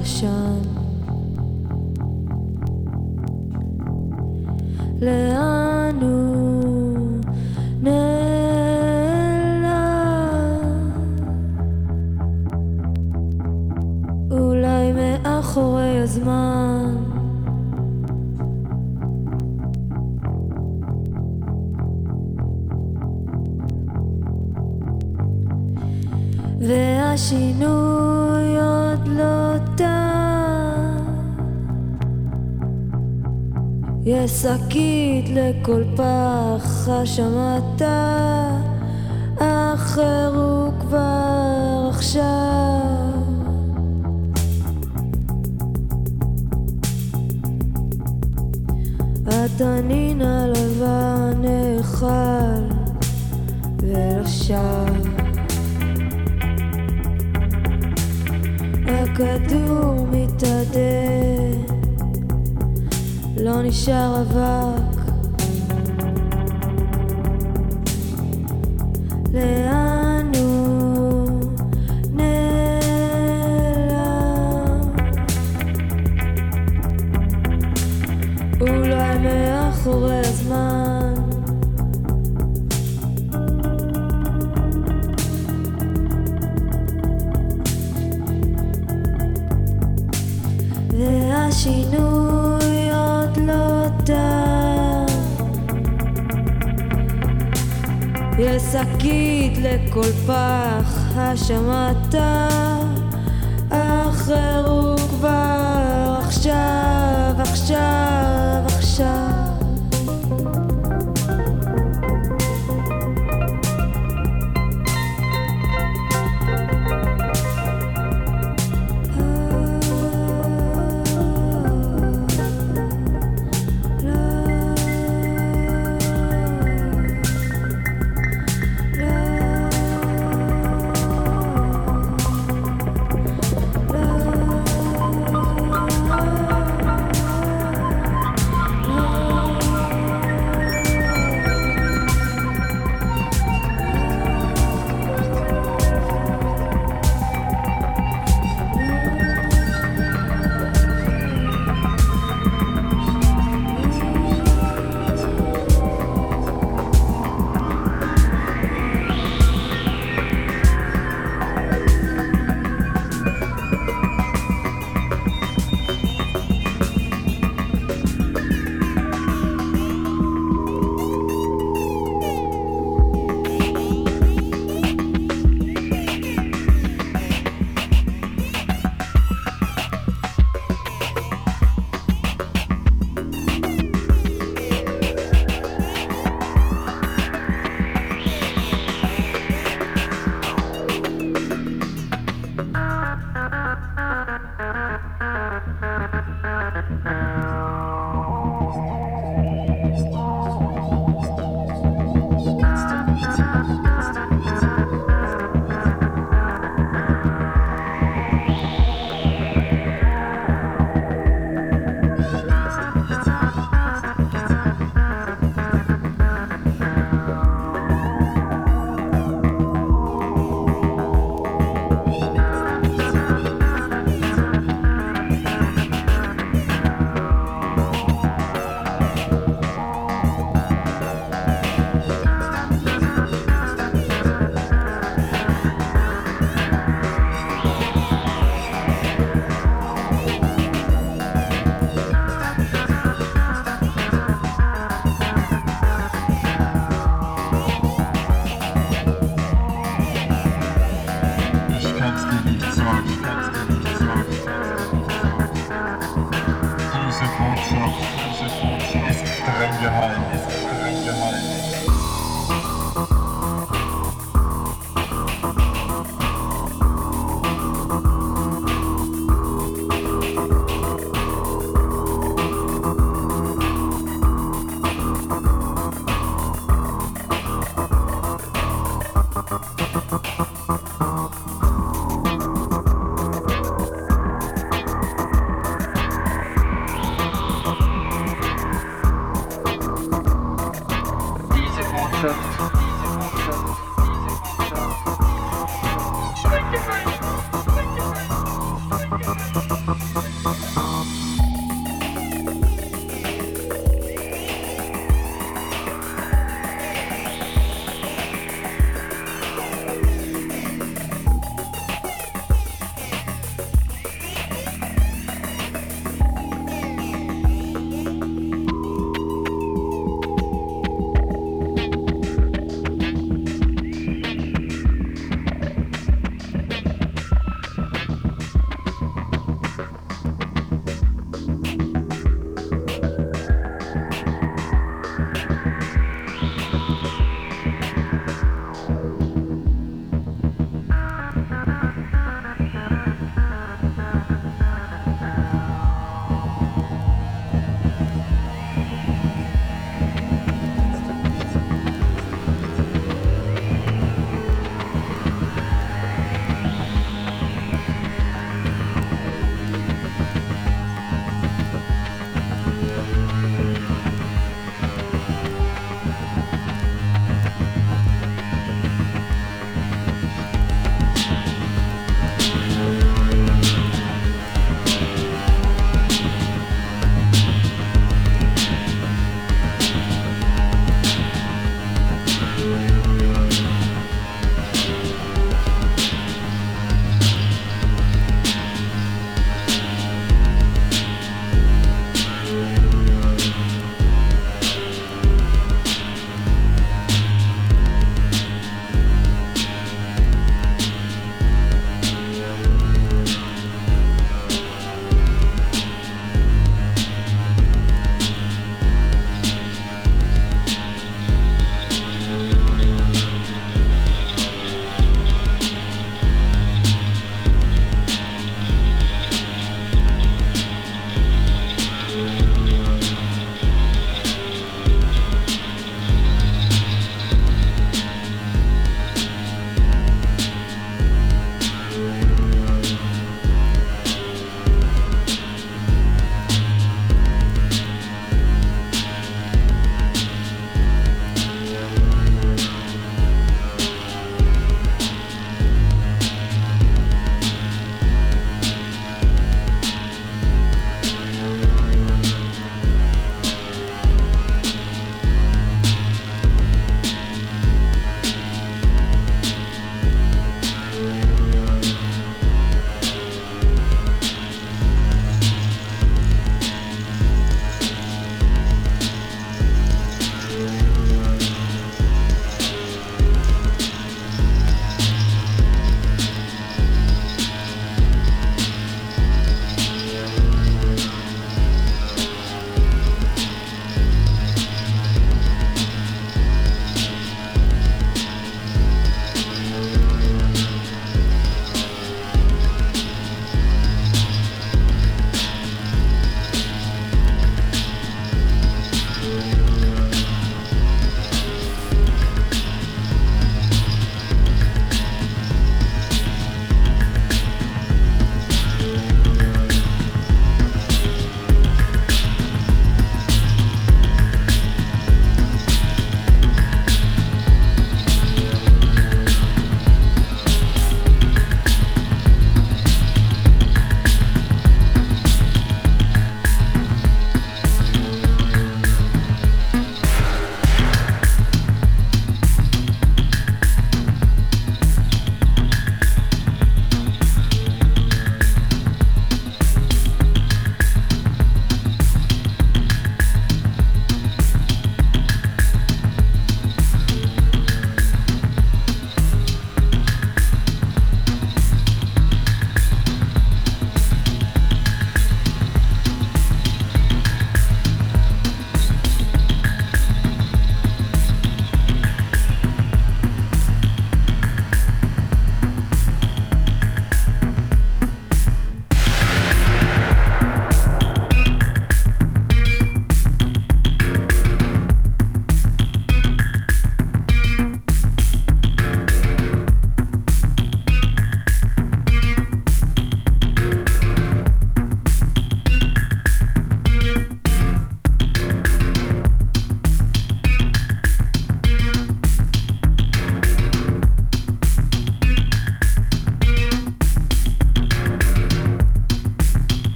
עשן. לאן הוא נעלם? אולי מאחורי הזמן. והשינוי יש שקית לכל פח, השמעת, אחר הוא כבר עכשיו. התנין הלבן נאכל ולא שב. הכדור מתאדה, לא נשאר אבק. לאן שקית לכל פח, השמעת, אחר הוא כבר עכשיו, עכשיו, עכשיו.